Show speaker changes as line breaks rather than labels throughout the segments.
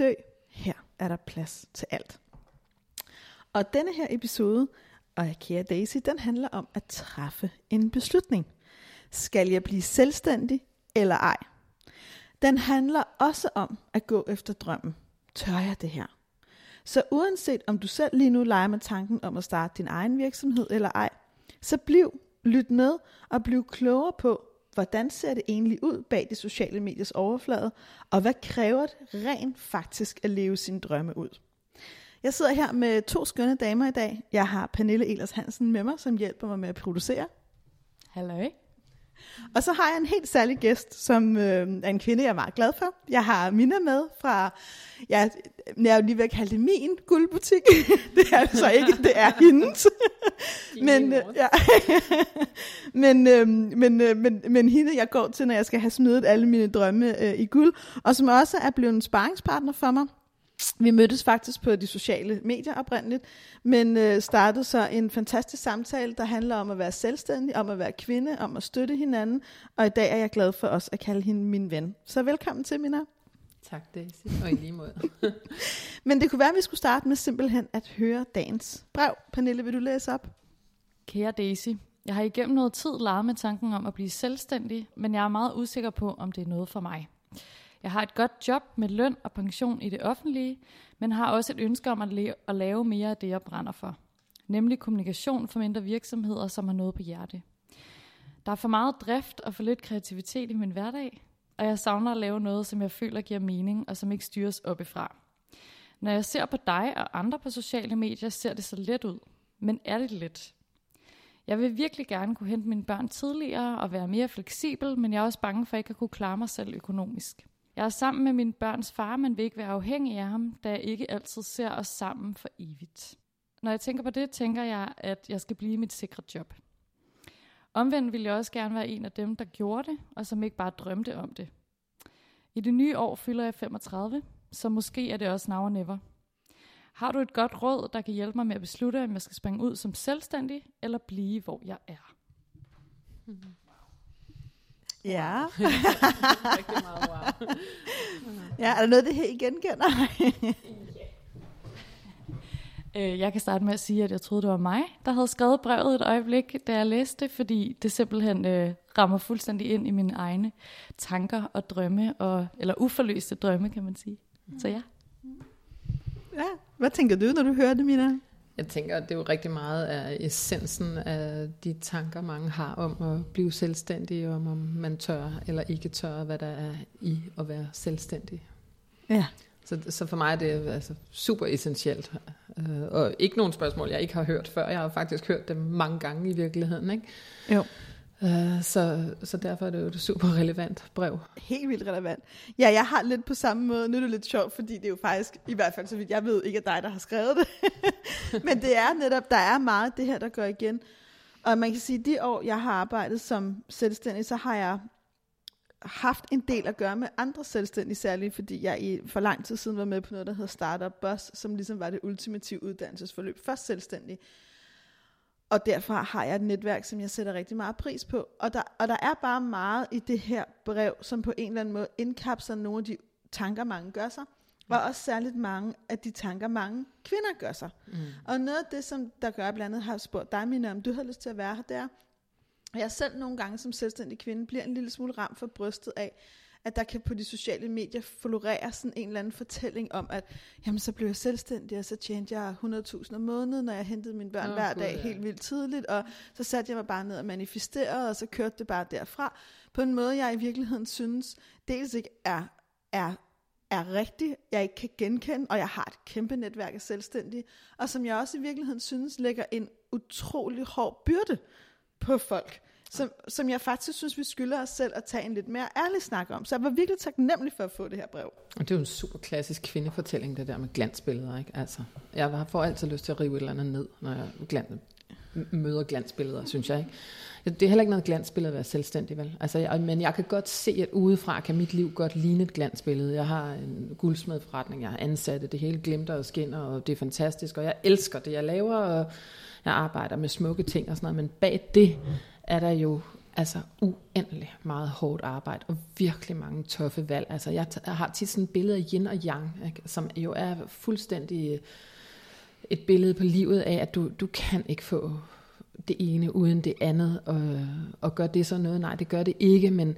dø. Her er der plads til alt. Og denne her episode, og kære Daisy, den handler om at træffe en beslutning. Skal jeg blive selvstændig eller ej? Den handler også om at gå efter drømmen. Tør jeg det her? Så uanset om du selv lige nu leger med tanken om at starte din egen virksomhed eller ej, så bliv, lyt med og bliv klogere på, hvordan ser det egentlig ud bag de sociale mediers overflade, og hvad kræver det rent faktisk at leve sine drømme ud. Jeg sidder her med to skønne damer i dag. Jeg har Pernille Elers Hansen med mig, som hjælper mig med at producere.
Hallo.
Og så har jeg en helt særlig gæst, som øh, er en kvinde, jeg er meget glad for. Jeg har Mina med fra, ja, jeg er jo lige ved at kalde det min guldbutik. det er det så ikke, det er hendes. men, øh, ja. men, øh, men, øh, men, men hende, jeg går til, når jeg skal have smidt alle mine drømme øh, i guld, og som også er blevet en sparringspartner for mig. Vi mødtes faktisk på de sociale medier oprindeligt, men øh, startede så en fantastisk samtale, der handler om at være selvstændig, om at være kvinde, om at støtte hinanden, og i dag er jeg glad for os at kalde hende min ven. Så velkommen til, Mina.
Tak, Daisy, og i lige måde.
men det kunne være, at vi skulle starte med simpelthen at høre dagens brev. Pernille, vil du læse op?
Kære Daisy, jeg har igennem noget tid leget med tanken om at blive selvstændig, men jeg er meget usikker på, om det er noget for mig. Jeg har et godt job med løn og pension i det offentlige, men har også et ønske om at, le- at lave mere af det, jeg brænder for. Nemlig kommunikation for mindre virksomheder, som har noget på hjerte. Der er for meget drift og for lidt kreativitet i min hverdag, og jeg savner at lave noget, som jeg føler giver mening, og som ikke styres oppefra. Når jeg ser på dig og andre på sociale medier, ser det så let ud. Men er det let? Jeg vil virkelig gerne kunne hente mine børn tidligere og være mere fleksibel, men jeg er også bange for ikke at kunne klare mig selv økonomisk. Jeg er sammen med min børns far, men vil ikke være afhængig af ham, da jeg ikke altid ser os sammen for evigt. Når jeg tænker på det, tænker jeg, at jeg skal blive mit sikre job. Omvendt vil jeg også gerne være en af dem, der gjorde det, og som ikke bare drømte om det. I det nye år fylder jeg 35, så måske er det også now or never. Har du et godt råd, der kan hjælpe mig med at beslutte, om jeg skal springe ud som selvstændig, eller blive, hvor jeg er?
Mm-hmm. Ja.
Rigtig meget wow.
ja, er der noget, det her I genkender?
Øh, jeg kan starte med at sige, at jeg troede, det var mig, der havde skrevet brevet et øjeblik, da jeg læste det, fordi det simpelthen øh, rammer fuldstændig ind i mine egne tanker og drømme, og, eller uforløste drømme, kan man sige. Så ja.
Ja, hvad tænker du, når du hører det, Mina?
Jeg tænker, at det er jo rigtig meget af essensen af de tanker, mange har om at blive selvstændig, om om man tør eller ikke tør, hvad der er i at være selvstændig.
Ja.
Så, så for mig er det altså super essentielt. Uh, og ikke nogen spørgsmål, jeg ikke har hørt før. Jeg har faktisk hørt dem mange gange i virkeligheden. Ikke?
Jo.
Uh, så, så derfor er det jo et super relevant brev.
Helt vildt relevant. Ja, jeg har lidt på samme måde. Nu er det lidt sjovt, fordi det er jo faktisk, i hvert fald så vidt jeg ved, ikke er dig, der har skrevet det. Men det er netop, der er meget det her, der går igen. Og man kan sige, at de år, jeg har arbejdet som selvstændig, så har jeg haft en del at gøre med andre selvstændige, særligt fordi jeg i for lang tid siden var med på noget, der hedder Startup Bus, som ligesom var det ultimative uddannelsesforløb. Først selvstændig, og derfor har jeg et netværk, som jeg sætter rigtig meget pris på. Og der, og der er bare meget i det her brev, som på en eller anden måde indkapsler nogle af de tanker, mange gør sig. Og også særligt mange af de tanker, mange kvinder gør sig. Mm. Og noget af det, som der gør, blandt andet har spurgt dig, Mina, om du har lyst til at være her, det er, at jeg selv nogle gange som selvstændig kvinde bliver en lille smule ramt for brystet af, at der kan på de sociale medier florere sådan en eller anden fortælling om, at jamen, så blev jeg selvstændig, og så tjente jeg 100.000 om måneden, når jeg hentede mine børn oh, hver dag God, helt vildt tidligt, og så satte jeg mig bare ned og manifesterede, og så kørte det bare derfra, på en måde, jeg i virkeligheden synes, dels ikke er, er er rigtig, jeg ikke kan genkende, og jeg har et kæmpe netværk af selvstændige, og som jeg også i virkeligheden synes lægger en utrolig hård byrde på folk som, som jeg faktisk synes, vi skylder os selv at tage en lidt mere ærlig snak om. Så jeg var virkelig taknemmelig for at få det her brev.
Og det er jo en super klassisk kvindefortælling, det der med glansbilleder. Ikke? Altså, jeg får altid lyst til at rive et eller andet ned, når jeg glans, møder glansbilleder, synes jeg. Ikke? Det er heller ikke noget glansbillede at være selvstændig, vel? Altså, jeg, men jeg kan godt se, at udefra kan mit liv godt ligne et glansbillede. Jeg har en guldsmedforretning, jeg har ansatte, det hele glimter og skinner, og det er fantastisk, og jeg elsker det, jeg laver, og jeg arbejder med smukke ting og sådan noget, men bag det er der jo altså uendelig meget hårdt arbejde, og virkelig mange tøffe valg. Altså, jeg, jeg har tit sådan et billede af yin og yang, ikke? som jo er fuldstændig et billede på livet af, at du, du kan ikke få det ene uden det andet, og, og gør det så noget? Nej, det gør det ikke, men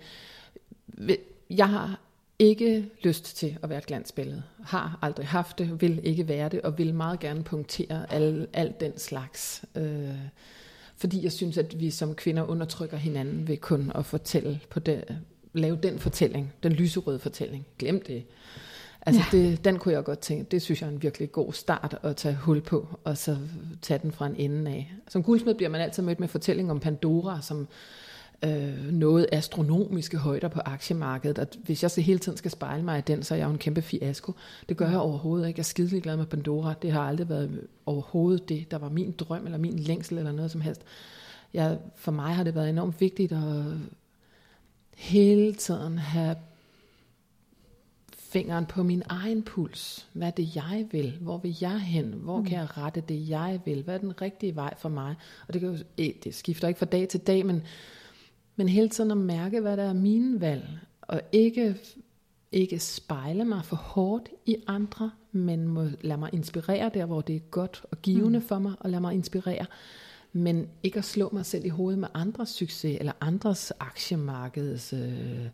jeg har ikke lyst til at være et glansbillede. Har aldrig haft det, vil ikke være det, og vil meget gerne punktere al, al den slags. Øh, fordi jeg synes, at vi som kvinder undertrykker hinanden ved kun at fortælle på det, lave den fortælling, den lyserøde fortælling. Glem det. Altså ja. det, den kunne jeg godt tænke, det synes jeg er en virkelig god start at tage hul på, og så tage den fra en ende af. Som guldsmed bliver man altid mødt med fortælling om Pandora, som øh, noget astronomiske højder på aktiemarkedet, at hvis jeg så hele tiden skal spejle mig i den, så er jeg jo en kæmpe fiasko. Det gør jeg overhovedet ikke. Jeg er skidelig glad med Pandora. Det har aldrig været overhovedet det, der var min drøm, eller min længsel, eller noget som helst. Jeg, for mig har det været enormt vigtigt at hele tiden have fingeren på min egen puls. Hvad er det, jeg vil? Hvor vil jeg hen? Hvor mm. kan jeg rette det, jeg vil? Hvad er den rigtige vej for mig? Og det, kan jo, eh, det skifter ikke fra dag til dag, men, men hele tiden at mærke, hvad der er mine valg. Og ikke, ikke spejle mig for hårdt i andre, men må lade mig inspirere der, hvor det er godt og givende mm. for mig, og lade mig inspirere. Men ikke at slå mig selv i hovedet med andres succes, eller andres aktiemarkeds... Øh,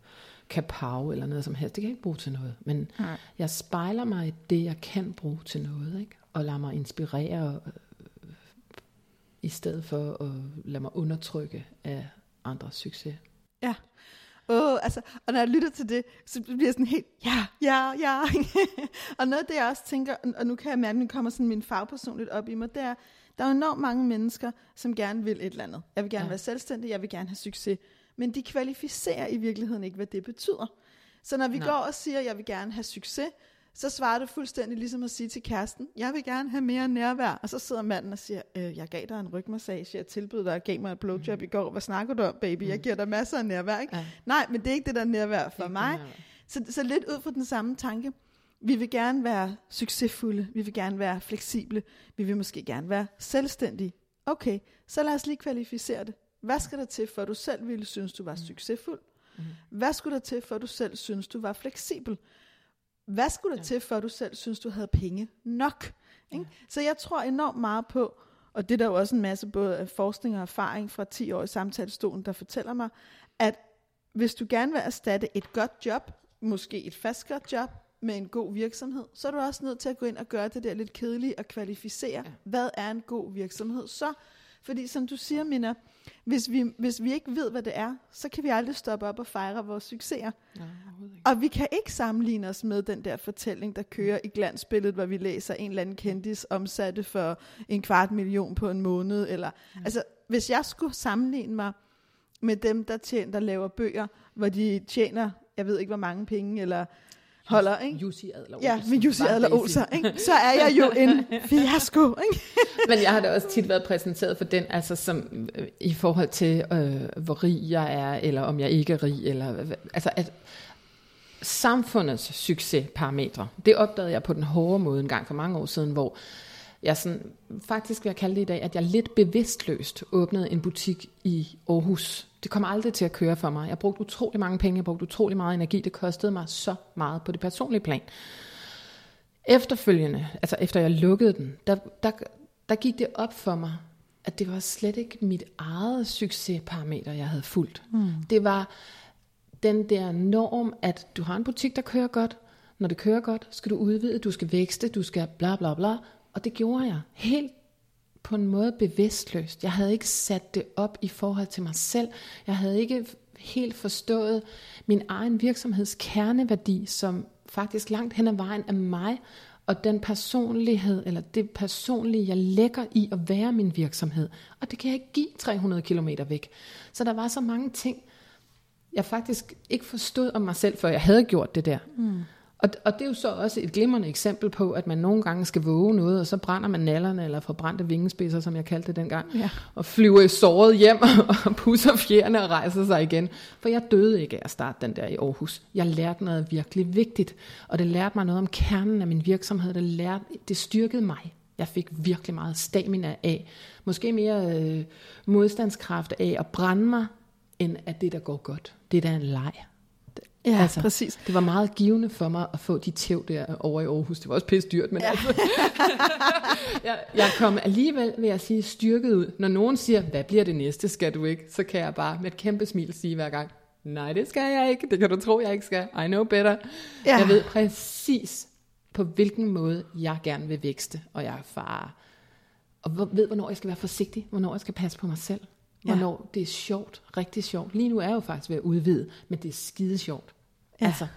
kapav eller noget som helst. Det kan jeg ikke bruge til noget. Men Nej. jeg spejler mig i det, jeg kan bruge til noget. Ikke? Og lader mig inspirere, øh, i stedet for at lade mig undertrykke af andres succes.
Ja. Oh, altså, og når jeg lytter til det, så bliver jeg sådan helt, ja, ja, ja. og noget af det, jeg også tænker, og nu kan jeg mærke, at nu kommer sådan min fagperson lidt op i mig, det er, der er enormt mange mennesker, som gerne vil et eller andet. Jeg vil gerne ja. være selvstændig, jeg vil gerne have succes men de kvalificerer i virkeligheden ikke, hvad det betyder. Så når vi Nej. går og siger, at jeg vil gerne have succes, så svarer det fuldstændig ligesom at sige til kæresten, jeg vil gerne have mere nærvær. Og så sidder manden og siger, øh, jeg gav dig en rygmassage, jeg tilbød dig, jeg gav mig et blowjob mm. i går, hvad snakker du om, baby? Jeg mm. giver dig masser af nærvær. Ikke? Ja. Nej, men det er ikke det der nærvær for mig. Så, så lidt ud fra den samme tanke. Vi vil gerne være succesfulde, vi vil gerne være fleksible, vi vil måske gerne være selvstændige. Okay, så lad os lige kvalificere det. Hvad skal der til, for at du selv ville synes, du var mm. succesfuld? Mm. Hvad skulle der til, for at du selv synes, du var fleksibel? Hvad skulle der ja. til, for at du selv synes, du havde penge nok? Ikke? Ja. Så jeg tror enormt meget på, og det er der jo også en masse både forskning og erfaring fra 10 år i samtalestolen, der fortæller mig, at hvis du gerne vil erstatte et godt job, måske et fast godt job, med en god virksomhed, så er du også nødt til at gå ind og gøre det der lidt kedelige og kvalificere, ja. hvad er en god virksomhed så? Fordi som du siger, Mina, hvis vi, hvis vi ikke ved, hvad det er, så kan vi aldrig stoppe op og fejre vores succeser. Nej, og vi kan ikke sammenligne os med den der fortælling, der kører i glansbilledet, hvor vi læser en eller anden kendis omsatte for en kvart million på en måned. Eller, ja. Altså, hvis jeg skulle sammenligne mig med dem, der, tjener, der laver bøger, hvor de tjener, jeg ved ikke hvor mange penge, eller holder, ikke?
Jussi Adler
Ja, med Jussi Adler Olsen, ikke? Så er jeg jo en fiasko, ikke?
Men jeg har da også tit været præsenteret for den, altså som øh, i forhold til, øh, hvor rig jeg er, eller om jeg ikke er rig, eller altså at samfundets succesparametre, det opdagede jeg på den hårde måde en gang for mange år siden, hvor jeg sådan, faktisk vil jeg kalde det i dag, at jeg lidt bevidstløst åbnede en butik i Aarhus. Det kom aldrig til at køre for mig. Jeg brugte utrolig mange penge, jeg brugte utrolig meget energi. Det kostede mig så meget på det personlige plan. Efterfølgende, altså efter jeg lukkede den, der, der, der gik det op for mig, at det var slet ikke mit eget succesparameter, jeg havde fulgt. Mm. Det var den der norm, at du har en butik, der kører godt. Når det kører godt, skal du udvide, du skal vækste, du skal bla bla bla. Og det gjorde jeg helt på en måde bevidstløst. Jeg havde ikke sat det op i forhold til mig selv. Jeg havde ikke helt forstået min egen virksomheds kerneværdi, som faktisk langt hen ad vejen er mig og den personlighed, eller det personlige, jeg lægger i at være min virksomhed. Og det kan jeg ikke give 300 km væk. Så der var så mange ting, jeg faktisk ikke forstod om mig selv, før jeg havde gjort det der. Mm. Og, og det er jo så også et glimrende eksempel på, at man nogle gange skal våge noget, og så brænder man nallerne, eller får brændte vingespidser, som jeg kaldte det dengang,
Ja.
og flyver i såret hjem, og pusser fjerne og rejser sig igen. For jeg døde ikke af at starte den der i Aarhus. Jeg lærte noget virkelig vigtigt, og det lærte mig noget om kernen af min virksomhed. Det, lærte, det styrkede mig. Jeg fik virkelig meget stamina af, måske mere øh, modstandskraft af at brænde mig, end at det, der går godt. Det der er en leg.
Ja,
Altså,
præcis.
Det var meget givende for mig at få de tæv der over i Aarhus. Det var også pisse dyrt, men ja. altså, jeg, jeg kom alligevel, vil jeg sige, styrket ud. Når nogen siger, hvad bliver det næste, skal du ikke? Så kan jeg bare med et kæmpe smil sige hver gang, nej, det skal jeg ikke. Det kan du tro, jeg ikke skal. I know better.
Ja.
Jeg ved præcis, på hvilken måde jeg gerne vil vækste, og jeg er far. Og hvor- ved, hvornår jeg skal være forsigtig, hvornår jeg skal passe på mig selv.
Ja.
Hvornår det er sjovt, rigtig sjovt. Lige nu er jeg jo faktisk ved at udvide, men det er skide sjovt.
Ja.
Altså,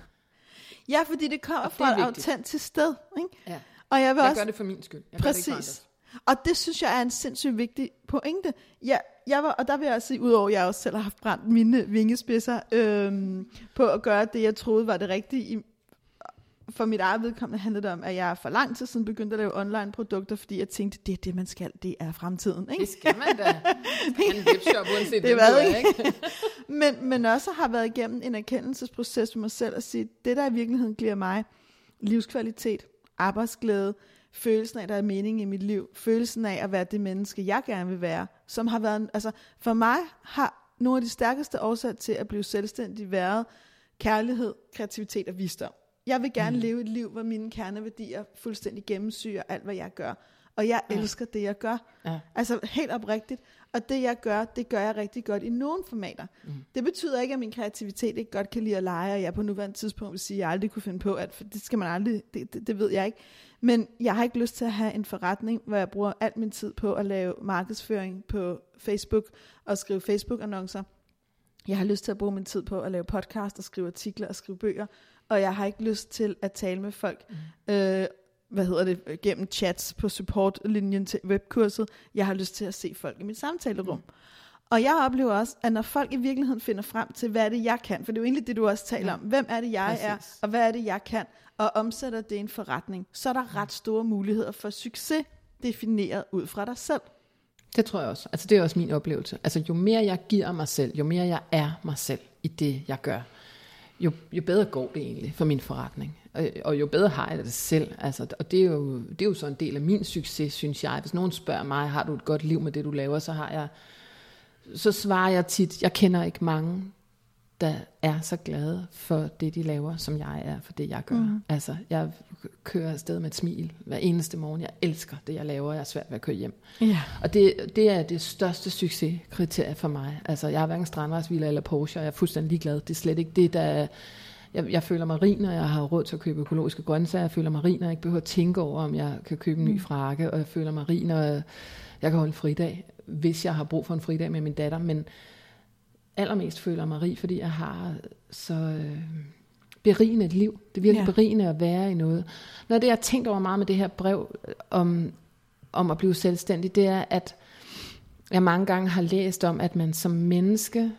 Ja, fordi det kommer
Og
fra et
vigtigt.
autentisk sted. Ikke?
ja.
Og jeg vil
jeg
også...
gør det for min skyld. Jeg gør det ikke
Præcis. Og det synes jeg er en sindssygt vigtig pointe. Jeg, jeg var, og der vil jeg også sige, udover at jeg også selv har haft brændt mine vingespidser øhm, på at gøre det, jeg troede var det rigtige. I, for mit eget vedkommende handlede det om, at jeg for lang tid siden begyndte at lave online produkter, fordi jeg tænkte, det er det, man skal, det er fremtiden. Ikke?
Det skal man da. En webshop, uanset
Det er
du er, ikke?
men, men også har været igennem en erkendelsesproces med mig selv og sige, det der i virkeligheden giver mig livskvalitet, arbejdsglæde, følelsen af, at der er mening i mit liv, følelsen af at være det menneske, jeg gerne vil være, som har været, altså for mig har nogle af de stærkeste årsager til at blive selvstændig været kærlighed, kreativitet og visdom. Jeg vil gerne mm. leve et liv, hvor mine kerneværdier fuldstændig gennemsyrer alt, hvad jeg gør. Og jeg
Ja.
elsker det, jeg gør.
Ja.
Altså helt oprigtigt. Og det jeg gør, det gør jeg rigtig godt i nogle formater. Mm. Det betyder ikke, at min kreativitet ikke godt kan lide at lege, og jeg på nuværende tidspunkt vil sige, at jeg aldrig kunne finde på, at for det skal man aldrig, det, det, det ved jeg ikke. Men jeg har ikke lyst til at have en forretning, hvor jeg bruger al min tid på at lave markedsføring på Facebook og skrive Facebook-annoncer. Jeg har lyst til at bruge min tid på at lave podcast og skrive artikler og skrive bøger, og jeg har ikke lyst til at tale med folk, mm. øh, hvad hedder det, gennem chats på supportlinjen til webkurset. Jeg har lyst til at se folk i mit samtalerum. Mm. Og jeg oplever også, at når folk i virkeligheden finder frem til, hvad er det, jeg kan, for det er jo egentlig det, du også taler
Ja.
om, hvem er det, jeg er,
Præcis.
og hvad er det, jeg kan, og omsætter det i en forretning, så er der ret store muligheder for succes, defineret ud fra dig selv.
Det tror jeg også. Altså det er også min oplevelse. Altså jo mere jeg giver mig selv, jo mere jeg er mig selv i det, jeg gør, jo, jo bedre går det egentlig for min forretning. Og, og jo bedre har jeg det selv. Altså, og det er, jo, det er jo så en del af min succes, synes jeg. Hvis nogen spørger mig, har du et godt liv med det, du laver, så har jeg, så svarer jeg tit, jeg kender ikke mange, der er så glade for det, de laver, som jeg er for det, jeg gør. Mm. Altså, jeg kører afsted med et smil hver eneste morgen. Jeg elsker det, jeg laver. Jeg er svært ved at køre hjem.
Ja.
Og det, det er det største succeskriterie for mig. Altså, jeg har hverken strandvejsvilla eller Porsche, og jeg er fuldstændig ligeglad. Det er slet ikke det, der er... Jeg, jeg føler mig rig, når jeg har råd til at købe økologiske grøntsager. Jeg føler mig rig, når jeg ikke behøver at tænke over, om jeg kan købe en ny frakke. Og jeg føler mig rig, når jeg, jeg kan holde en fridag, hvis jeg har brug for en fridag med min datter. Men allermest føler mig rig, fordi jeg har så øh, berigende et liv. Det er virkelig
Ja.
ja. berigende at være i noget. Noget af det, jeg har tænkt over meget med det her brev øh, om, om at blive selvstændig, det er, at jeg mange gange har læst om, at man som menneske,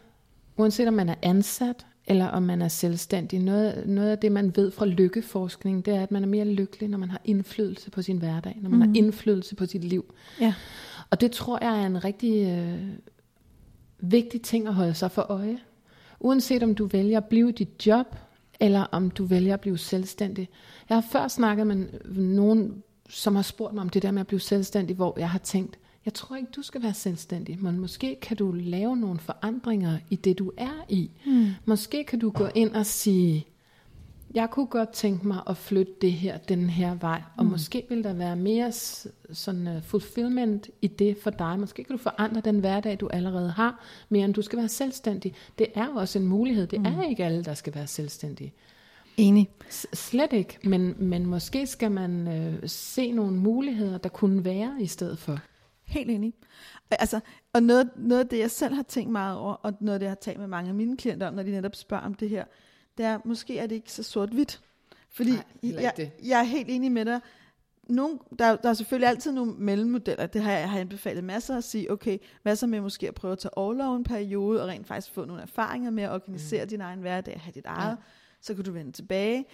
uanset om man er ansat, eller om man er selvstændig, noget, noget af det, man ved fra lykkeforskning, det er, at man er mere lykkelig, når man har indflydelse på sin hverdag, når man mm. har indflydelse på sit liv.
Ja.
Og det tror jeg er en rigtig øh, vigtig ting at holde sig for øje. Uanset om du vælger at blive dit job, eller om du vælger at blive selvstændig. Jeg har før snakket med nogen, som har spurgt mig om det der med at blive selvstændig, hvor jeg har tænkt, jeg tror ikke, du skal være selvstændig, men måske kan du lave nogle forandringer i det, du er i. Mm. Måske kan du gå ind og sige, jeg kunne godt tænke mig at flytte det her, den her vej, og mm. måske vil der være mere sådan uh, fulfillment i det for dig. Måske kan du forandre den hverdag, du allerede har, mere end du skal være selvstændig. Det er jo også en mulighed. Det mm. er ikke alle, der skal være selvstændige.
Enig.
S- slet ikke, men, men måske skal man øh, se nogle muligheder, der kunne være i stedet for.
Helt enig. Altså, og noget, noget af det, jeg selv har tænkt meget over, og noget af det, jeg har talt med mange af mine klienter om, når de netop spørger om det her, det er, måske er det ikke så sort-hvidt. Fordi
Nej,
jeg,
det.
jeg er helt enig med dig. nogle, der, der er selvfølgelig altid nogle mellemmodeller. Det har jeg, har anbefalet masser at sige, okay, hvad så med måske at prøve at tage overlov en periode, og rent faktisk få nogle erfaringer med at organisere mm. din egen hverdag, have dit eget, ja. så kan du vende tilbage.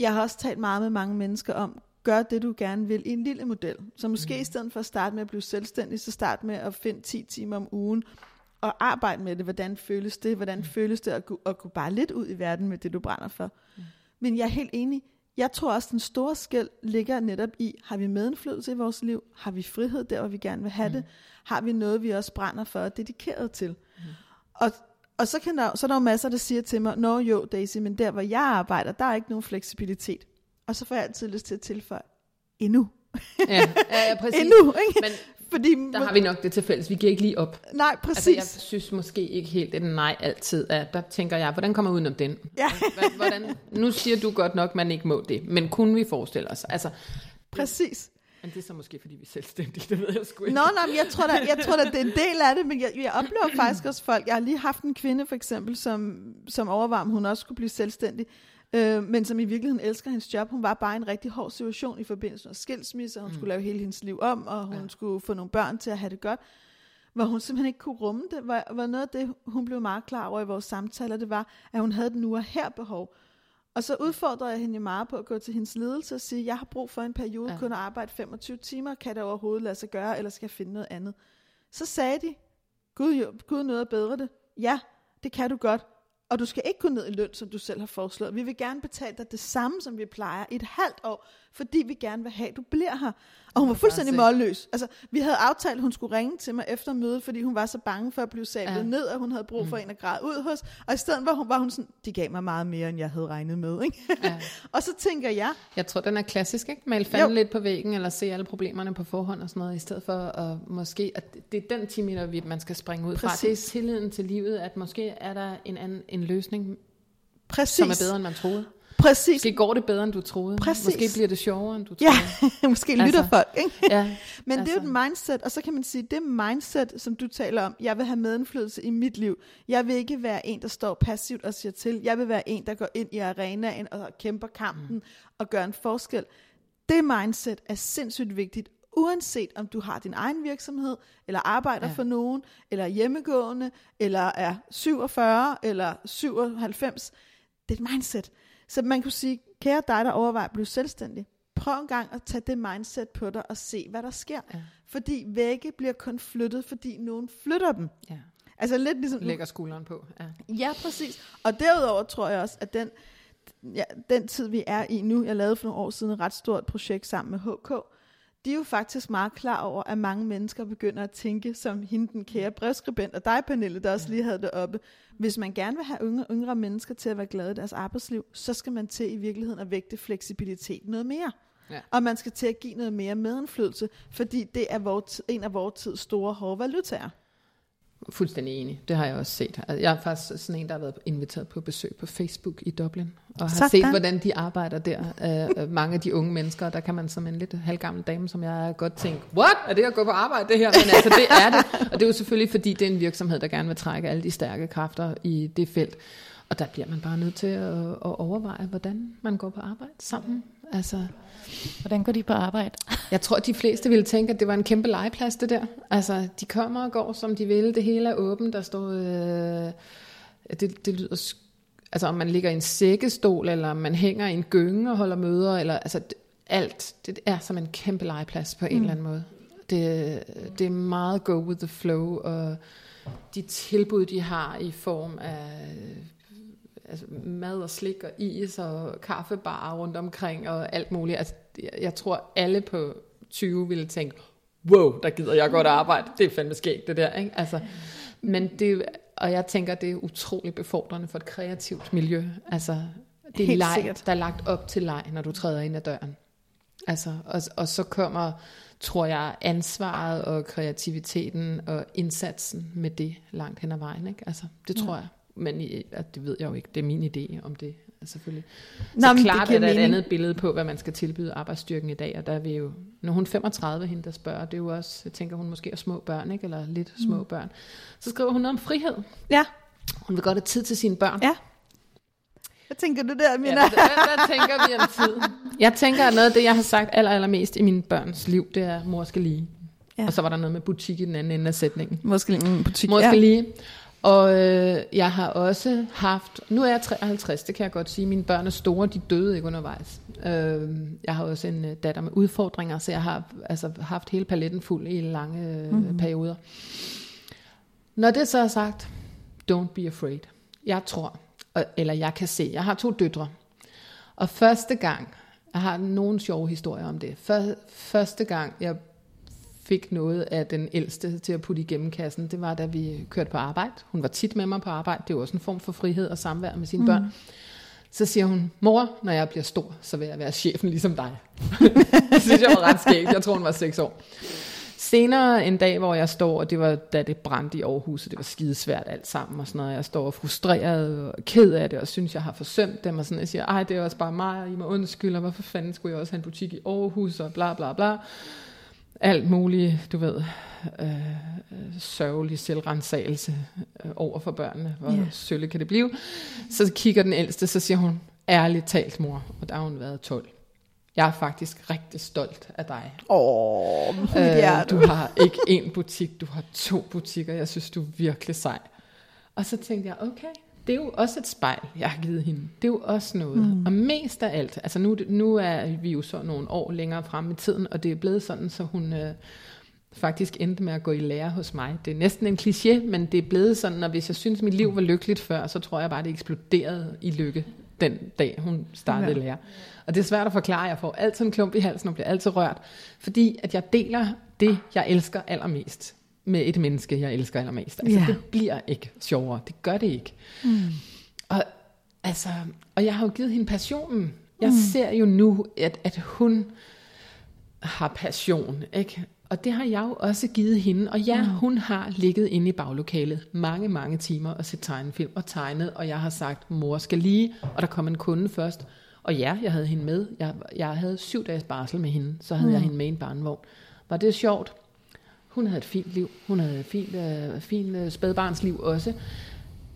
Jeg har også talt meget med mange mennesker om, gør det, du gerne vil i en lille model. Så måske mm. i stedet for at starte med at blive selvstændig, så start med at finde 10 timer om ugen, og arbejde med det. Hvordan føles det? Hvordan mm. føles det at, gå, at gå bare lidt ud i verden med det, du brænder for? Mm. Men jeg er helt enig. Jeg tror også, den store skæld ligger netop i, har vi medindflydelse i vores liv? Har vi frihed der, hvor vi gerne vil have mm. det? Har vi noget, vi også brænder for og dedikeret til? Mm. Og, og så, kan der, så er der jo masser, der siger til mig, Nå jo, Daisy, men der, hvor jeg arbejder, der er ikke nogen fleksibilitet. Og så får jeg altid lyst til at tilføje, endnu.
Ja, ja, præcis.
endnu, ikke?
Men fordi, der har vi nok det til fælles. Vi giver ikke lige op.
Nej, præcis.
Altså, jeg synes måske ikke helt, at nej altid er. Der tænker jeg, hvordan kommer jeg udenom den?
Ja.
Hvordan, nu siger du godt nok, at man ikke må det. Men kunne vi forestille os? Altså,
præcis.
Men det er så måske, fordi vi er selvstændige, det ved jeg sgu ikke.
Nå, nej, jeg tror da, jeg tror da, det er en del af det, men jeg, jeg oplever faktisk også folk, jeg har lige haft en kvinde for eksempel, som, som overvarm, hun også skulle blive selvstændig, øh, men som i virkeligheden elsker hendes job. Hun var bare i en rigtig hård situation i forbindelse med skilsmisse, og hun mm. skulle lave hele hendes liv om, og hun ja. skulle få nogle børn til at have det godt, hvor hun simpelthen ikke kunne rumme det, var, var noget af det, hun blev meget klar over i vores samtaler, det var, at hun havde det nu og her behov. Og så udfordrede jeg hende meget på at gå til hendes ledelse og sige, jeg har brug for en periode ja. kun at arbejde 25 timer, kan det overhovedet lade sig gøre, eller skal jeg finde noget andet? Så sagde de, Gud, jo, Gud noget bedre det. Ja, det kan du godt, og du skal ikke gå ned i løn, som du selv har foreslået. Vi vil gerne betale dig det samme, som vi plejer i et halvt år, fordi vi gerne vil have, at du bliver her. Og hun var fuldstændig målløs. Altså, vi havde aftalt, at hun skulle ringe til mig efter mødet, fordi hun var så bange for at blive sablet ja. ned, og hun havde brug for mm. en at græde ud hos. Og i stedet var hun, var hun sådan, de gav mig meget mere, end jeg havde regnet med. Ikke? Ja. og så tænker jeg...
Jeg tror, den er klassisk, ikke? Mal fanden lidt på væggen, eller se alle problemerne på forhånd og sådan noget, i stedet for at måske, at det er den 10 meter, man skal springe ud Præcis. fra. Det er tilliden til livet, at måske er der en, anden, en løsning, Præcis. som er bedre, end man troede.
Præcis.
Måske går det bedre, end du troede.
Præcis.
Måske bliver det sjovere, end du troede.
Ja, måske lytter altså, folk. Ikke? Ja, Men altså. det er jo et mindset, og så kan man sige, det mindset, som du taler om, jeg vil have medindflydelse i mit liv. Jeg vil ikke være en, der står passivt og siger til. Jeg vil være en, der går ind i arenaen og kæmper kampen mm. og gør en forskel. Det mindset er sindssygt vigtigt, uanset om du har din egen virksomhed, eller arbejder ja. for nogen, eller er hjemmegående, eller er 47, eller 97. Det er et mindset. Så man kunne sige, kære dig, der overvejer at blive selvstændig, prøv en gang at tage det mindset på dig og se, hvad der sker. Ja. Fordi vægge bliver kun flyttet, fordi nogen flytter dem. Ja.
Altså lidt ligesom... Lægger skulderen på.
Ja. ja, præcis. Og derudover tror jeg også, at den, ja, den tid, vi er i nu, jeg lavede for nogle år siden et ret stort projekt sammen med HK, de er jo faktisk meget klar over, at mange mennesker begynder at tænke som hende, den kære brevskribent, og dig, Pernille, der også lige havde det oppe. Hvis man gerne vil have yngre, yngre mennesker til at være glade i deres arbejdsliv, så skal man til i virkeligheden at vægte fleksibilitet noget mere. Ja. Og man skal til at give noget mere medindflydelse, fordi det er vores, en af vores tids store hårde valutaer.
Fuldstændig enig. Det har jeg også set. Altså, jeg er faktisk sådan en, der har været inviteret på besøg på Facebook i Dublin, og har Sådan. set, hvordan de arbejder der. Uh, mange af de unge mennesker, der kan man som en lidt halvgammel dame, som jeg er godt tænke, what? Er det at gå på arbejde det her? Men altså, det er det. Og det er jo selvfølgelig, fordi det er en virksomhed, der gerne vil trække alle de stærke kræfter i det felt. Og der bliver man bare nødt til at, at overveje, hvordan man går på arbejde sammen. Altså,
Hvordan går de på arbejde?
Jeg tror, de fleste ville tænke, at det var en kæmpe legeplads, det der. Altså, de kommer og går, som de vil. Det hele er åbent. Der står... Øh, det, det lyder... Altså, om man ligger i en sækkestol, eller om man hænger i en gynge og holder møder, eller... Altså, det, alt. Det er som en kæmpe legeplads på en mm. eller anden måde. Det, det er meget go with the flow, og de tilbud, de har i form af altså mad og slik og is og kaffebar rundt omkring og alt muligt. Altså, jeg, tror, alle på 20 ville tænke, wow, der gider jeg godt arbejde. Det er fandme skægt, det der. Ikke? Altså, men det, og jeg tænker, det er utroligt befordrende for et kreativt miljø. Altså, det er leg, der er lagt op til leg, når du træder ind ad døren. Altså, og, og så kommer, tror jeg, ansvaret og kreativiteten og indsatsen med det langt hen ad vejen. Ikke? Altså, det tror ja. jeg. Men at det ved jeg jo ikke. Det er min idé om det, selvfølgelig. Nå, så klart det er der et andet billede på, hvad man skal tilbyde arbejdsstyrken i dag, og der er vi jo, når hun er 35, hende der spørger, det er jo også, jeg tænker, hun måske er små børn, ikke? eller lidt små mm. børn. Så skriver hun noget om frihed.
Ja.
Hun vil godt have tid til sine børn.
Ja. Hvad tænker du der,
Ja,
Mina?
hvad, hvad, hvad tænker vi om tid? Jeg tænker, at noget af det, jeg har sagt aller, allermest i mine børns liv, det er, mor skal lige.
Ja.
Ja. Og så var der noget med butik i den anden ende af sætningen.
Måske en butik.
Mor skal lige. Og øh, jeg har også haft, nu er jeg 53, det kan jeg godt sige, mine børn er store, de døde ikke undervejs. Øh, jeg har også en øh, datter med udfordringer, så jeg har altså, haft hele paletten fuld i lange øh, mm-hmm. perioder. Når det så er sagt, don't be afraid. Jeg tror, og- eller jeg kan se, jeg har to døtre, og første gang, jeg har nogle sjove historier om det, Før, første gang jeg fik noget af den ældste til at putte igennem kassen, det var da vi kørte på arbejde. Hun var tit med mig på arbejde, det jo også en form for frihed og samvær med sine mm. børn. Så siger hun, mor, når jeg bliver stor, så vil jeg være chefen ligesom dig. det synes jeg var ret skægt, jeg tror hun var 6 år. Senere en dag, hvor jeg står, og det var da det brændte i Aarhus, og det var skidesvært alt sammen og sådan noget. Jeg står frustreret og ked af det, og synes, jeg har forsømt dem, og sådan, jeg siger, ej, det er også bare mig, og I må undskylde, og hvorfor fanden skulle jeg også have en butik i Aarhus, og bla bla bla. Alt muligt, du ved, øh, øh, sørgelig selvrensagelse øh, over for børnene. Hvor yeah. sølle kan det blive. Så kigger den ældste, så siger hun, ærligt talt, mor, og der har hun været 12. Jeg er faktisk rigtig stolt af dig.
Åh,
Øh,
hjerte.
du har ikke én butik, du har to butikker. Jeg synes, du er virkelig sej. Og så tænkte jeg, okay, det er jo også et spejl, jeg har givet hende. Det er jo også noget. Mm. Og mest af alt, altså nu, nu er vi jo så nogle år længere frem i tiden, og det er blevet sådan, så hun øh, faktisk endte med at gå i lære hos mig. Det er næsten en kliché, men det er blevet sådan, at hvis jeg synes, mit liv var lykkeligt før, så tror jeg bare, det eksploderede i lykke den dag, hun startede
ja.
lære. Og det er svært at forklare. Jeg får altid en klump i halsen og bliver altid rørt, fordi at jeg deler det, jeg elsker allermest med et menneske, jeg elsker allermest. Altså,
Ja.
det bliver ikke sjovere. Det gør det ikke. Mm. Og, altså, og jeg har jo givet hende passionen. Jeg mm. ser jo nu, at, at hun har passion, ikke? Og det har jeg jo også givet hende. Og ja, mm. hun har ligget inde i baglokalet mange, mange timer og set tegnefilm og tegnet, og jeg har sagt, mor skal lige, og der kom en kunde først. Og ja, jeg havde hende med. Jeg, jeg havde syv dages barsel med hende, så havde mm. jeg hende med i en barnevogn. Var det sjovt? Hun havde et fint liv. Hun havde et fint, øh, fint øh, spædbarnsliv også.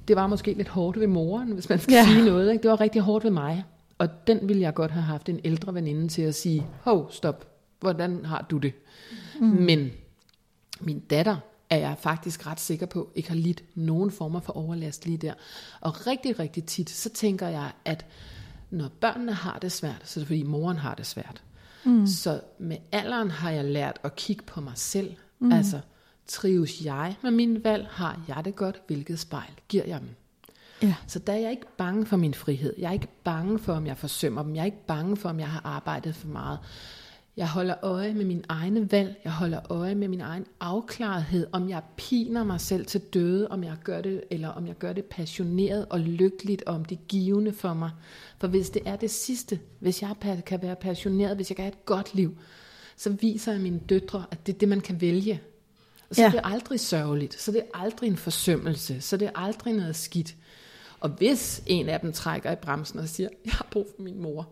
Det var måske lidt hårdt ved moren, hvis man skal
Ja.
sige noget. Ikke? Det var rigtig hårdt ved mig. Og den ville jeg godt have haft en ældre veninde til at sige, hov, stop, hvordan har du det? Mm. Men min datter er jeg faktisk ret sikker på, ikke har lidt nogen former for overlast lige der. Og rigtig, rigtig tit, så tænker jeg, at når børnene har det svært, så er det fordi moren har det svært. Mm. Så med alderen har jeg lært at kigge på mig selv. Mm. Altså, trives jeg med mine valg? Har jeg det godt? Hvilket spejl giver jeg dem?
Ja.
Så der er jeg ikke bange for min frihed. Jeg er ikke bange for, om jeg forsømmer dem. Jeg er ikke bange for, om jeg har arbejdet for meget. Jeg holder øje med min egne valg. Jeg holder øje med min egen afklarethed. Om jeg piner mig selv til døde, om jeg gør det, eller om jeg gør det passioneret og lykkeligt, og om det er givende for mig. For hvis det er det sidste, hvis jeg kan være passioneret, hvis jeg kan have et godt liv, så viser jeg mine døtre, at det er det, man kan vælge. Og så
Ja.
ja. er det aldrig sørgeligt, så det er aldrig en forsømmelse, så det er aldrig noget skidt. Og hvis en af dem trækker i bremsen og siger, jeg har brug for min mor,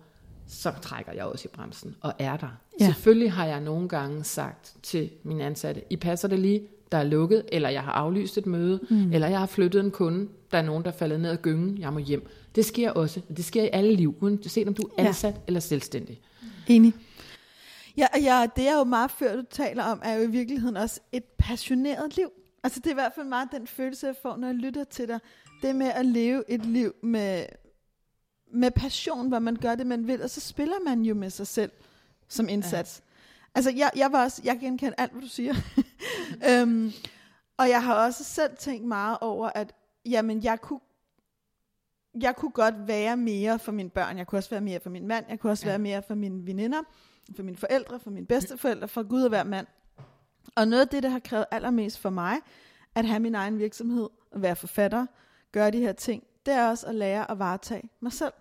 så trækker jeg også i bremsen og er der.
Ja.
Ja. Selvfølgelig har jeg nogle gange sagt til min ansatte, I passer det lige, der er lukket, eller jeg har aflyst et møde, mm. eller jeg har flyttet en kunde, der er nogen, der er faldet ned ad gyngen, jeg må hjem. Det sker også. Det sker i alle liv, uanset om du er
Ja.
ansat eller selvstændig.
Enig. Ja, ja, det er jo meget før, du taler om, er jo i virkeligheden også et passioneret liv. Altså det er i hvert fald meget den følelse, jeg får, når jeg lytter til dig. Det med at leve et liv med, med passion, hvor man gør det, man vil, og så spiller man jo med sig selv som indsats. Ja. Altså jeg, jeg var også, jeg genkender alt, hvad du siger. øhm, og jeg har også selv tænkt meget over, at jamen, jeg kunne jeg kunne godt være mere for mine børn. Jeg kunne også være mere for min mand. Jeg kunne også ja. Være mere for mine veninder, for mine forældre, for mine bedsteforældre, for Gud og hver mand. Og noget af det, der har krævet allermest for mig, at have min egen virksomhed, at være forfatter, gøre de her ting, det er også at lære at varetage mig selv.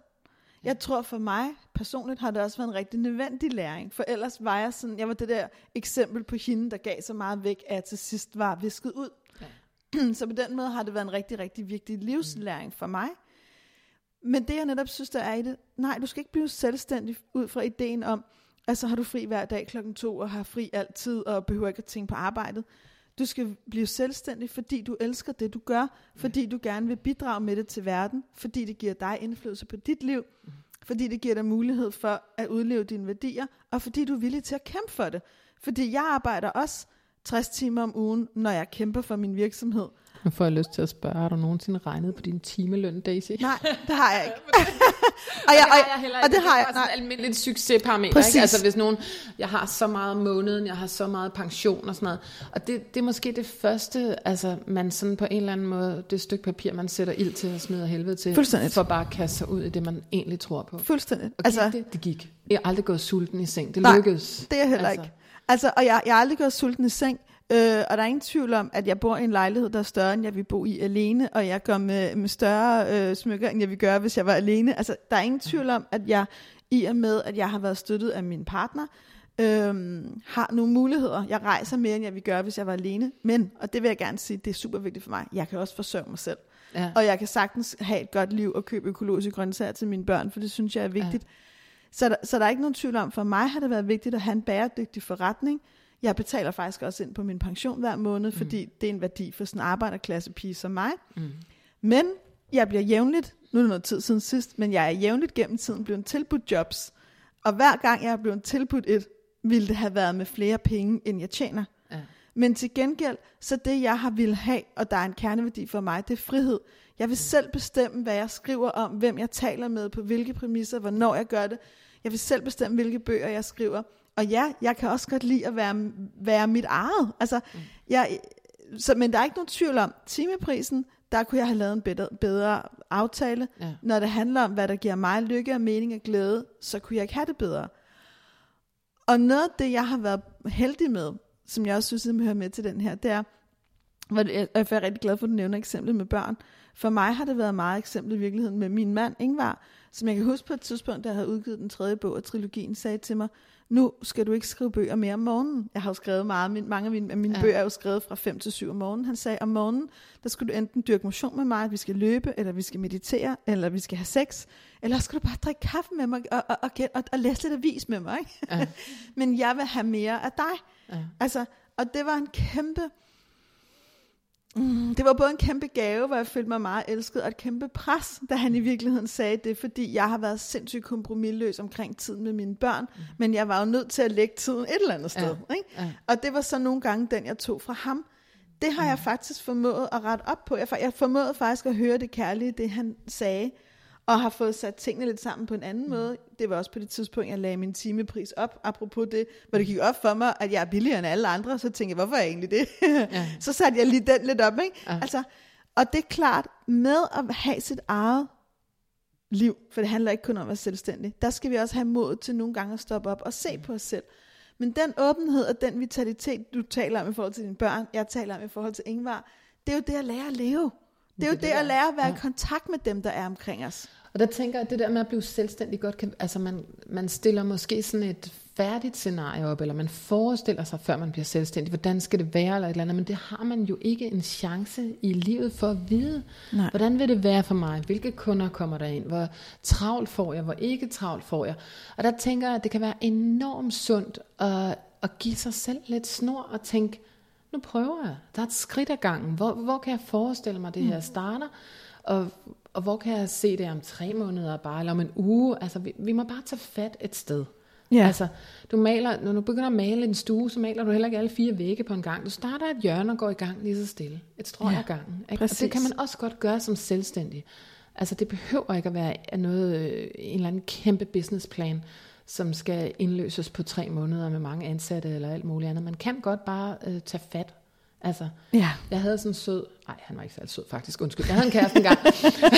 Jeg tror for mig personligt har det også været en rigtig nødvendig læring, for ellers var jeg sådan, jeg var det der eksempel på hende, der gav så meget væk, at jeg til sidst var visket ud. Ja. så på den måde har det været en rigtig, rigtig vigtig livslæring for mig. Men det jeg netop synes, der er i det, nej, du skal ikke blive selvstændig ud fra ideen om, altså har du fri hver dag klokken to, og har fri altid, og behøver ikke at tænke på arbejdet. Du skal blive selvstændig, fordi du elsker det, du gør, fordi du gerne vil bidrage med det til verden, fordi det giver dig indflydelse på dit liv, fordi det giver dig mulighed for at udleve dine værdier, og fordi du er villig til at kæmpe for det. Fordi jeg arbejder også 60 timer om ugen, når jeg kæmper for min virksomhed.
Nu får jeg lyst til at spørge, har du nogensinde regnet på din timeløn, Daisy?
Nej, det har jeg ikke. og, jeg, og, og, og det har jeg.
Det er sådan en almindelig succesparameter,
Præcis.
ikke? Altså hvis nogen, jeg har så meget om måneden, jeg har så meget pension og sådan noget. Og det, det er måske det første, altså man sådan på en eller anden måde, det stykke papir, man sætter ild til og smider helvede til,
Fuldstændigt.
for bare at kaste sig ud i det, man egentlig tror på.
Fuldstændig.
Og
altså,
altså, det, det gik. Jeg har aldrig gået sulten i seng. Det
Nej,
lykkedes.
det er jeg heller
altså.
ikke. Altså, og jeg, jeg har aldrig gået sulten i seng, øh, og der er ingen tvivl om, at jeg bor i en lejlighed, der er større, end jeg vil bo i alene, og jeg går med, med større øh, smykker, end jeg vil gøre, hvis jeg var alene. Altså, der er ingen tvivl om, at jeg i og med, at jeg har været støttet af min partner, øh, har nogle muligheder. Jeg rejser mere, end jeg vil gøre, hvis jeg var alene. Men, og det vil jeg gerne sige, det er super vigtigt for mig, jeg kan også forsørge mig selv.
Ja.
Og jeg kan sagtens have et godt liv og købe økologiske grøntsager til mine børn, for det synes jeg er vigtigt. Ja. Så, der, så der er ikke nogen tvivl om, for mig har det været vigtigt at have en bæredygtig forretning. Jeg betaler faktisk også ind på min pension hver måned, fordi det er en værdi for sådan en arbejderklasse pige som mig.
Mm.
Men jeg bliver jævnligt, nu er det noget tid siden sidst, men jeg er jævnligt gennem tiden blevet tilbudt jobs. Og hver gang jeg er blevet tilbudt et, ville det have været med flere penge, end jeg tjener.
Ja.
Men til gengæld, så det jeg har ville have, og der er en kerneværdi for mig, det er frihed. Jeg vil selv bestemme, hvad jeg skriver om, hvem jeg taler med, på hvilke præmisser, hvornår jeg gør det. Jeg vil selv bestemme, hvilke bøger jeg skriver. Og ja, jeg kan også godt lide at være, være mit eget. Altså, jeg, så, men der er ikke nogen tvivl om, timeprisen, der kunne jeg have lavet en bedre, bedre aftale.
Ja.
Når det handler om, hvad der giver mig lykke og mening og glæde, så kunne jeg ikke have det bedre. Og noget af det, jeg har været heldig med, som jeg også synes, at hører med til den her, det er, hvor det, og jeg er rigtig glad for, at du nævner eksemplet med børn. For mig har det været meget eksempel i virkeligheden med min mand, Ingvar, som jeg kan huske på et tidspunkt, da jeg havde udgivet den tredje bog af trilogien, sagde til mig, nu skal du ikke skrive bøger mere om morgenen. Jeg har jo skrevet meget, min, mange af mine, mine ja.
Ja.
bøger er jo skrevet fra 5 til 7 om morgenen. Han sagde, om morgenen, der skal du enten dyrke motion med mig, at vi skal løbe, eller vi skal meditere, eller vi skal have sex, eller skal du bare drikke kaffe med mig, og, og, og, og, og læse lidt avis med mig. Ikke?
Ja.
Men jeg vil have mere af dig.
Ja.
Altså, og det var en kæmpe... Mm, det var både en kæmpe gave, hvor jeg følte mig meget elsket, og et kæmpe pres, da han i virkeligheden sagde det, fordi jeg har været sindssygt kompromilløs omkring tiden med mine børn, mm. men jeg var jo nødt til at lægge tiden et eller andet sted.
Ja,
Ikke?
ja.
Og det var så nogle gange den, jeg tog fra ham. Det har jeg faktisk formået at rette op på. Jeg, jeg formåede faktisk at høre det kærlige, det han sagde, og har fået sat tingene lidt sammen på en anden måde. Det var også på det tidspunkt, jeg lagde min timepris op, apropos det, hvor det gik op for mig, at jeg er billigere end alle andre, så tænkte jeg, hvorfor er jeg egentlig det?
Ja.
så satte jeg lige den lidt op, ikke?
Ja.
Altså, og det er klart, med at have sit eget liv, for det handler ikke kun om at være selvstændig, der skal vi også have mod til nogle gange at stoppe op og se på os selv. Men den åbenhed og den vitalitet, du taler om i forhold til dine børn, jeg taler om i forhold til Ingvar, det er jo det at lære at leve. Det er jo
Det
det, at lære at være i
ja.
kontakt med dem, der er omkring os.
Og der tænker jeg, at det der med at blive selvstændig godt kan, altså man, man stiller måske sådan et færdigt scenarie op, eller man forestiller sig, før man bliver selvstændig, hvordan skal det være, eller et eller andet, men det har man jo ikke en chance i livet for at vide.
Nej.
Hvordan vil det være for mig? Hvilke kunder kommer der ind? Hvor travlt får jeg? Hvor ikke travlt får jeg? Og der tænker jeg, at det kan være enormt sundt at, at give sig selv lidt snor og tænke, nu prøver jeg. Der er et skridt ad gangen. Hvor, hvor kan jeg forestille mig, det her starter? Og, og hvor kan jeg se det om tre måneder bare, eller om en uge? Altså, vi, vi må bare tage fat et sted.
Ja.
Altså, du maler, når du begynder at male en stue, så maler du heller ikke alle fire vægge på en gang. Du starter et hjørne og går i gang lige så stille. Et strøg
Ja,
ad gangen. Ikke? Og det kan man også godt gøre som selvstændig. Altså, det behøver ikke at være noget, øh, en eller anden kæmpe businessplan, som skal indløses på tre måneder med mange ansatte eller alt muligt andet. Man kan godt bare øh, tage fat. Altså,
Ja.
jeg havde sådan en sød, nej han var ikke særlig sød faktisk, undskyld, jeg havde en kæreste engang,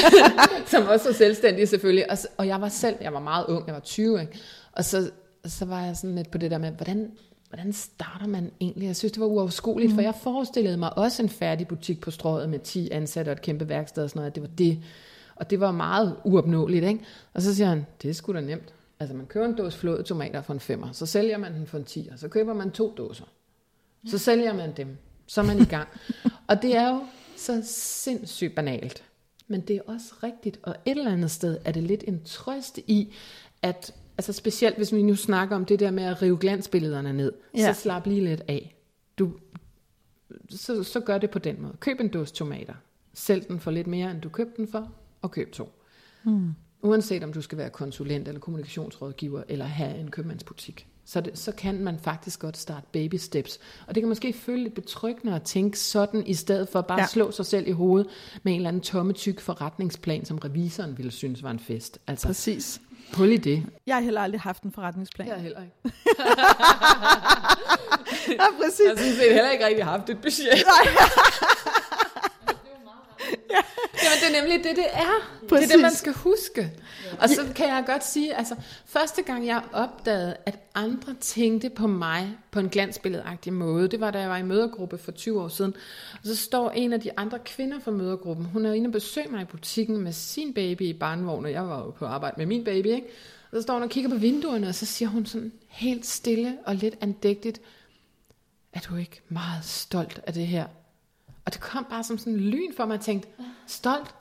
som også var selvstændig selvfølgelig, og, og jeg var selv, jeg var meget ung, jeg var 20, ikke? og så, så var jeg sådan lidt på det der med, hvordan, hvordan starter man egentlig? Jeg synes, det var uoverskueligt, mm. for jeg forestillede mig også en færdig butik på strøget med 10 ansatte og et kæmpe værksted og sådan noget, det var det, og det var meget uopnåeligt, ikke? Og så siger han, det er sgu da nemt. Altså man køber en dåse flåede tomater for en femmer, så sælger man den for en 10, og så køber man to dåser. Så sælger man dem. Så er man i gang. og det er jo så sindssygt banalt. Men det er også rigtigt. Og et eller andet sted er det lidt en trøst i, at altså specielt hvis vi nu snakker om det der med at rive glansbillederne ned,
Ja.
så slap lige lidt af. Du, så, så gør det på den måde. Køb en dåse tomater. Sælg den for lidt mere, end du købte den for, og køb to. Mm. Uanset om du skal være konsulent eller kommunikationsrådgiver, eller have en købmandsbutik. Så, det, så kan man faktisk godt starte baby steps. Og det kan måske føle lidt betryggende at tænke sådan, i stedet for bare ja. at slå sig selv i hovedet med en eller anden tomme tyk forretningsplan, som revisoren ville synes var en fest.
Altså, Præcis.
Prøv lige det.
Jeg har heller aldrig haft en forretningsplan.
Jeg har heller ikke.
ja, præcis.
Jeg synes heller ikke rigtig haft et budget. Jamen, det er nemlig det, det er. Præcis. Det er det, man skal huske. Og så kan jeg godt sige, altså, første gang jeg opdagede, at andre tænkte på mig på en glansbilledagtig måde, det var, da jeg var i mødergruppe for 20 år siden. Og så står en af de andre kvinder fra mødergruppen, hun er inde og besøger mig i butikken med sin baby i barnvogn, og jeg var jo på arbejde med min baby, ikke? Og så står hun og kigger på vinduerne, og så siger hun sådan helt stille og lidt andægtigt, er du ikke meget stolt af det her? Og det kom bare som sådan en lyn for mig, og tænkte, stolt?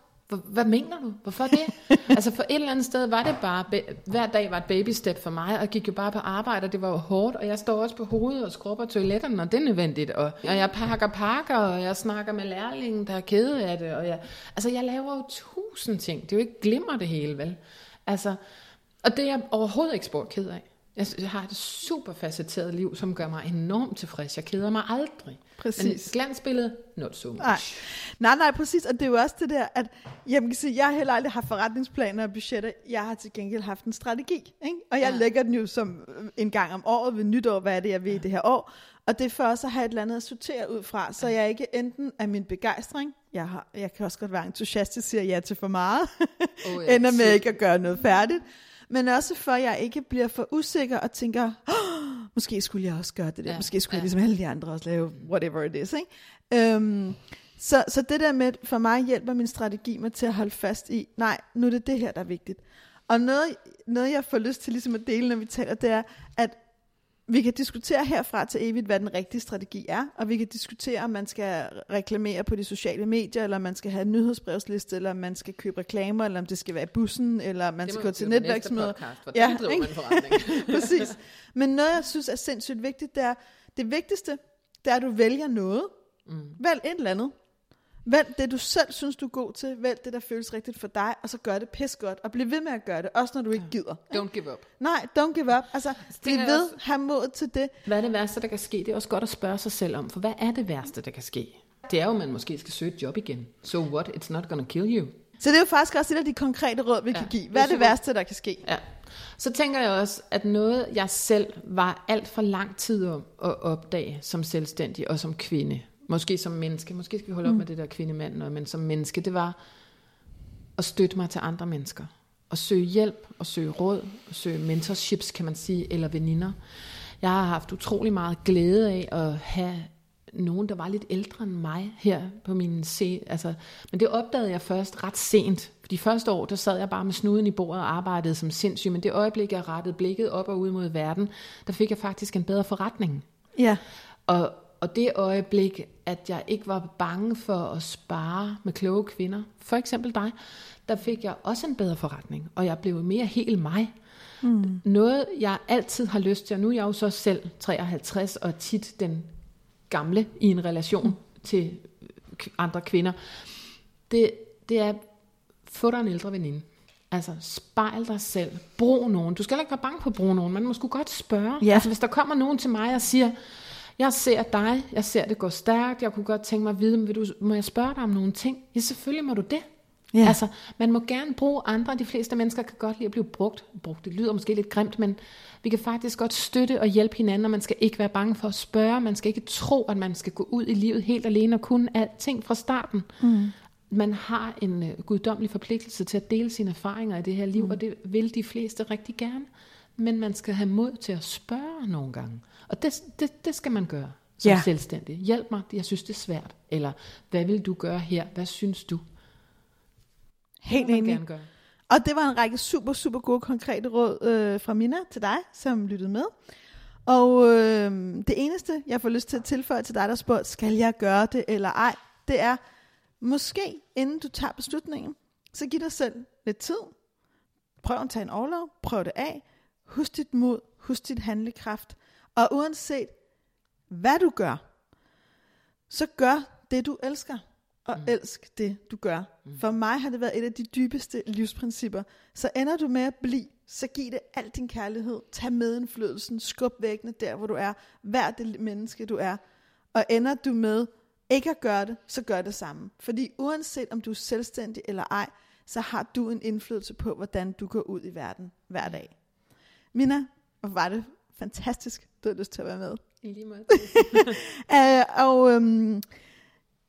Hvad mener du? Hvorfor det? altså for et eller andet sted var det bare, hver dag var et baby step for mig, og gik jo bare på arbejde, og det var jo hårdt, og jeg står også på hovedet og skrubber toiletterne, når det er nødvendigt, og, og jeg pakker pakker, og jeg snakker med lærlingen, der er kede af det, og jeg, altså jeg laver jo tusind ting, det er jo ikke glimmer det hele, vel? Altså, og det er jeg overhovedet ikke spor ked af. Jeg har et super facetteret liv, som gør mig enormt tilfreds. Jeg keder mig aldrig. Præcis. Men glansbillede, not so much.
Nej. nej, nej, præcis. Og det er jo også det der, at jeg kan sige, jeg har heller aldrig haft forretningsplaner og budgetter. Jeg har til gengæld haft en strategi. Ikke? Og jeg ja. lægger den jo som en gang om året ved nytår, hvad er det, jeg vil i det her år. Og det er for også at have et eller andet at sortere ud fra, så jeg ikke enten af min begejstring, jeg, har, jeg kan også godt være entusiastisk, siger ja til for meget, oh, ja. ender med ikke at gøre noget færdigt, men også for, at jeg ikke bliver for usikker og tænker, oh, måske skulle jeg også gøre det der, ja, måske skulle ja. jeg ligesom alle de andre også lave whatever it is. Ikke? Um, så, så det der med, for mig hjælper min strategi mig til at holde fast i, nej, nu er det det her, der er vigtigt. Og noget, noget jeg får lyst til ligesom at dele, når vi taler, det er, at vi kan diskutere herfra til evigt, hvad den rigtige strategi er, og vi kan diskutere, om man skal reklamere på de sociale medier, eller om man skal have en nyhedsbrevsliste, eller om man skal købe reklamer, eller om det skal være i bussen, eller om man skal gå til netværksmøder.
Ja, ikke?
Præcis. Men noget, jeg synes er sindssygt vigtigt, det er, det vigtigste, det er, at du vælger noget. Mm. Vælg et eller andet. Vælg det, du selv synes, du er god til. Vælg det, der føles rigtigt for dig, og så gør det pis godt. Og bliv ved med at gøre det, også når du ikke gider.
Don't give up.
Nej, don't give up. Altså, bliv ved, også, have mod til det.
Hvad er det værste, der kan ske? Det er også godt at spørge sig selv om, for hvad er det værste, der kan ske? Det er jo, at man måske skal søge et job igen. So what? It's not gonna kill you.
Så det er jo faktisk også et af de konkrete råd, vi ja, kan give. Hvad er det værste, der kan ske?
Ja. Så tænker jeg også, at noget, jeg selv var alt for lang tid om at opdage som selvstændig og som kvinde, måske som menneske, måske skal vi holde mm. op med det der kvindemand, men som menneske, det var at støtte mig til andre mennesker. Og søge hjælp, og søge råd, og søge mentorships, kan man sige, eller veninder. Jeg har haft utrolig meget glæde af at have nogen, der var lidt ældre end mig her på min se. Altså, men det opdagede jeg først ret sent. De første år, der sad jeg bare med snuden i bordet og arbejdede som sindssyg. Men det øjeblik, jeg rettede blikket op og ud mod verden, der fik jeg faktisk en bedre forretning.
Ja.
Og, og det øjeblik, at jeg ikke var bange for at spare med kloge kvinder, for eksempel dig, der fik jeg også en bedre forretning, og jeg blev mere helt mig. Mm. Noget, jeg altid har lyst til, og nu er jeg jo så selv 53, og tit den gamle i en relation mm. til andre kvinder, det, det er, få dig en ældre veninde. Altså, spejl dig selv. Brug nogen. Du skal ikke være bange på at bruge nogen. Man må sgu godt spørge. Ja. Altså, hvis der kommer nogen til mig og siger, jeg ser dig, jeg ser det gå stærkt, jeg kunne godt tænke mig at vide, vil du, må jeg spørge dig om nogle ting? Ja, selvfølgelig må du det. Ja. Altså, man må gerne bruge andre, de fleste mennesker kan godt lide at blive brugt. brugt. Det lyder måske lidt grimt, men vi kan faktisk godt støtte og hjælpe hinanden, og man skal ikke være bange for at spørge, man skal ikke tro, at man skal gå ud i livet helt alene og kunne alting fra starten. Mm. Man har en uh, guddommelig forpligtelse til at dele sine erfaringer i det her liv, mm. og det vil de fleste rigtig gerne. Men man skal have mod til at spørge nogle gange. Og det, det, det skal man gøre som ja. selvstændig. Hjælp mig, jeg synes det er svært. Eller, hvad vil du gøre her? Hvad synes du?
Helt enig. Gerne gøre. Og det var en række super, super gode konkrete råd øh, fra Mina til dig, som lyttede med. Og øh, det eneste, jeg får lyst til at tilføje til dig, der spørger, skal jeg gøre det eller ej, det er, måske inden du tager beslutningen, så giv dig selv lidt tid. Prøv at tage en overlov, prøv det af. Husk dit mod, husk dit handlekraft. Og uanset hvad du gør, så gør det, du elsker. Og
Mm.
elsk det, du gør.
Mm.
Mm. For mig har det været et af de dybeste livsprincipper. Så ender du med at blive, så giv det al din kærlighed. Tag medindflydelsen. Skub væggene der, hvor du er. Vær det menneske, du er. Og ender du med ikke at gøre det, så gør det samme. Fordi uanset om du er selvstændig eller ej, så har du en indflydelse på, hvordan du går ud i verden hver dag. Mina, hvor var det fantastisk, du havde lyst til at være med.
I lige måde.
Uh, og øhm,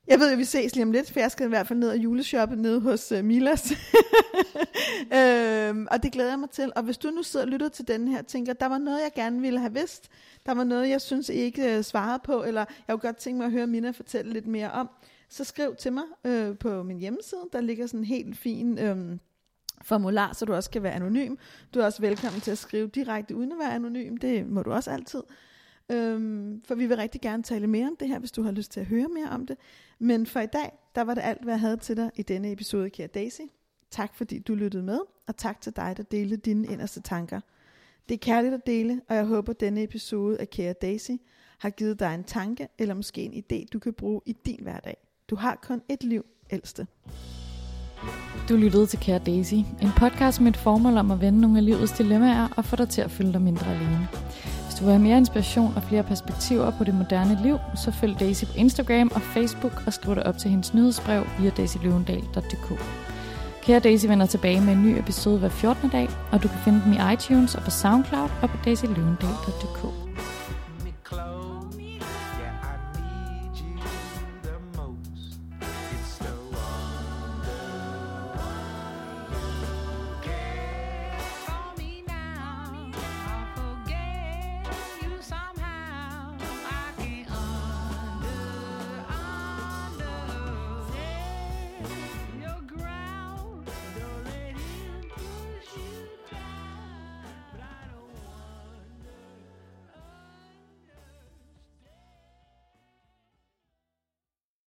jeg ved, at vi ses lige om lidt, for jeg skal i hvert fald ned og juleshoppe nede hos uh, Milas. øhm, og det glæder jeg mig til. Og hvis du nu sidder og lytter til den her, tænker, der var noget, jeg gerne ville have vidst, der var noget, jeg synes, I ikke uh, svarede på, eller jeg kunne godt tænke mig at høre Mina fortælle lidt mere om, så skriv til mig øh, på min hjemmeside. Der ligger sådan en helt fin øh, formular, så du også kan være anonym. Du er også velkommen til at skrive direkte uden at være anonym. Det må du også altid. Øhm, for vi vil rigtig gerne tale mere om det her, hvis du har lyst til at høre mere om det. Men for i dag, der var det alt, hvad jeg havde til dig i denne episode, kære Daisy. Tak fordi du lyttede med, og tak til dig, der delte dine inderste tanker. Det er kærligt at dele, og jeg håber, at denne episode af Kære Daisy har givet dig en tanke, eller måske en idé, du kan bruge i din hverdag. Du har kun et liv, ældste.
Du lyttede til Kære Daisy, en podcast med et formål om at vende nogle af livets dilemmaer og få dig til at føle dig mindre alene. Hvis du vil have mere inspiration og flere perspektiver på det moderne liv, så følg Daisy på Instagram og Facebook og skriv dig op til hendes nyhedsbrev via daisyløvendal.dk. Kære Daisy vender tilbage med en ny episode hver 14. dag, og du kan finde dem i iTunes og på Soundcloud og på daisyløvendal.dk.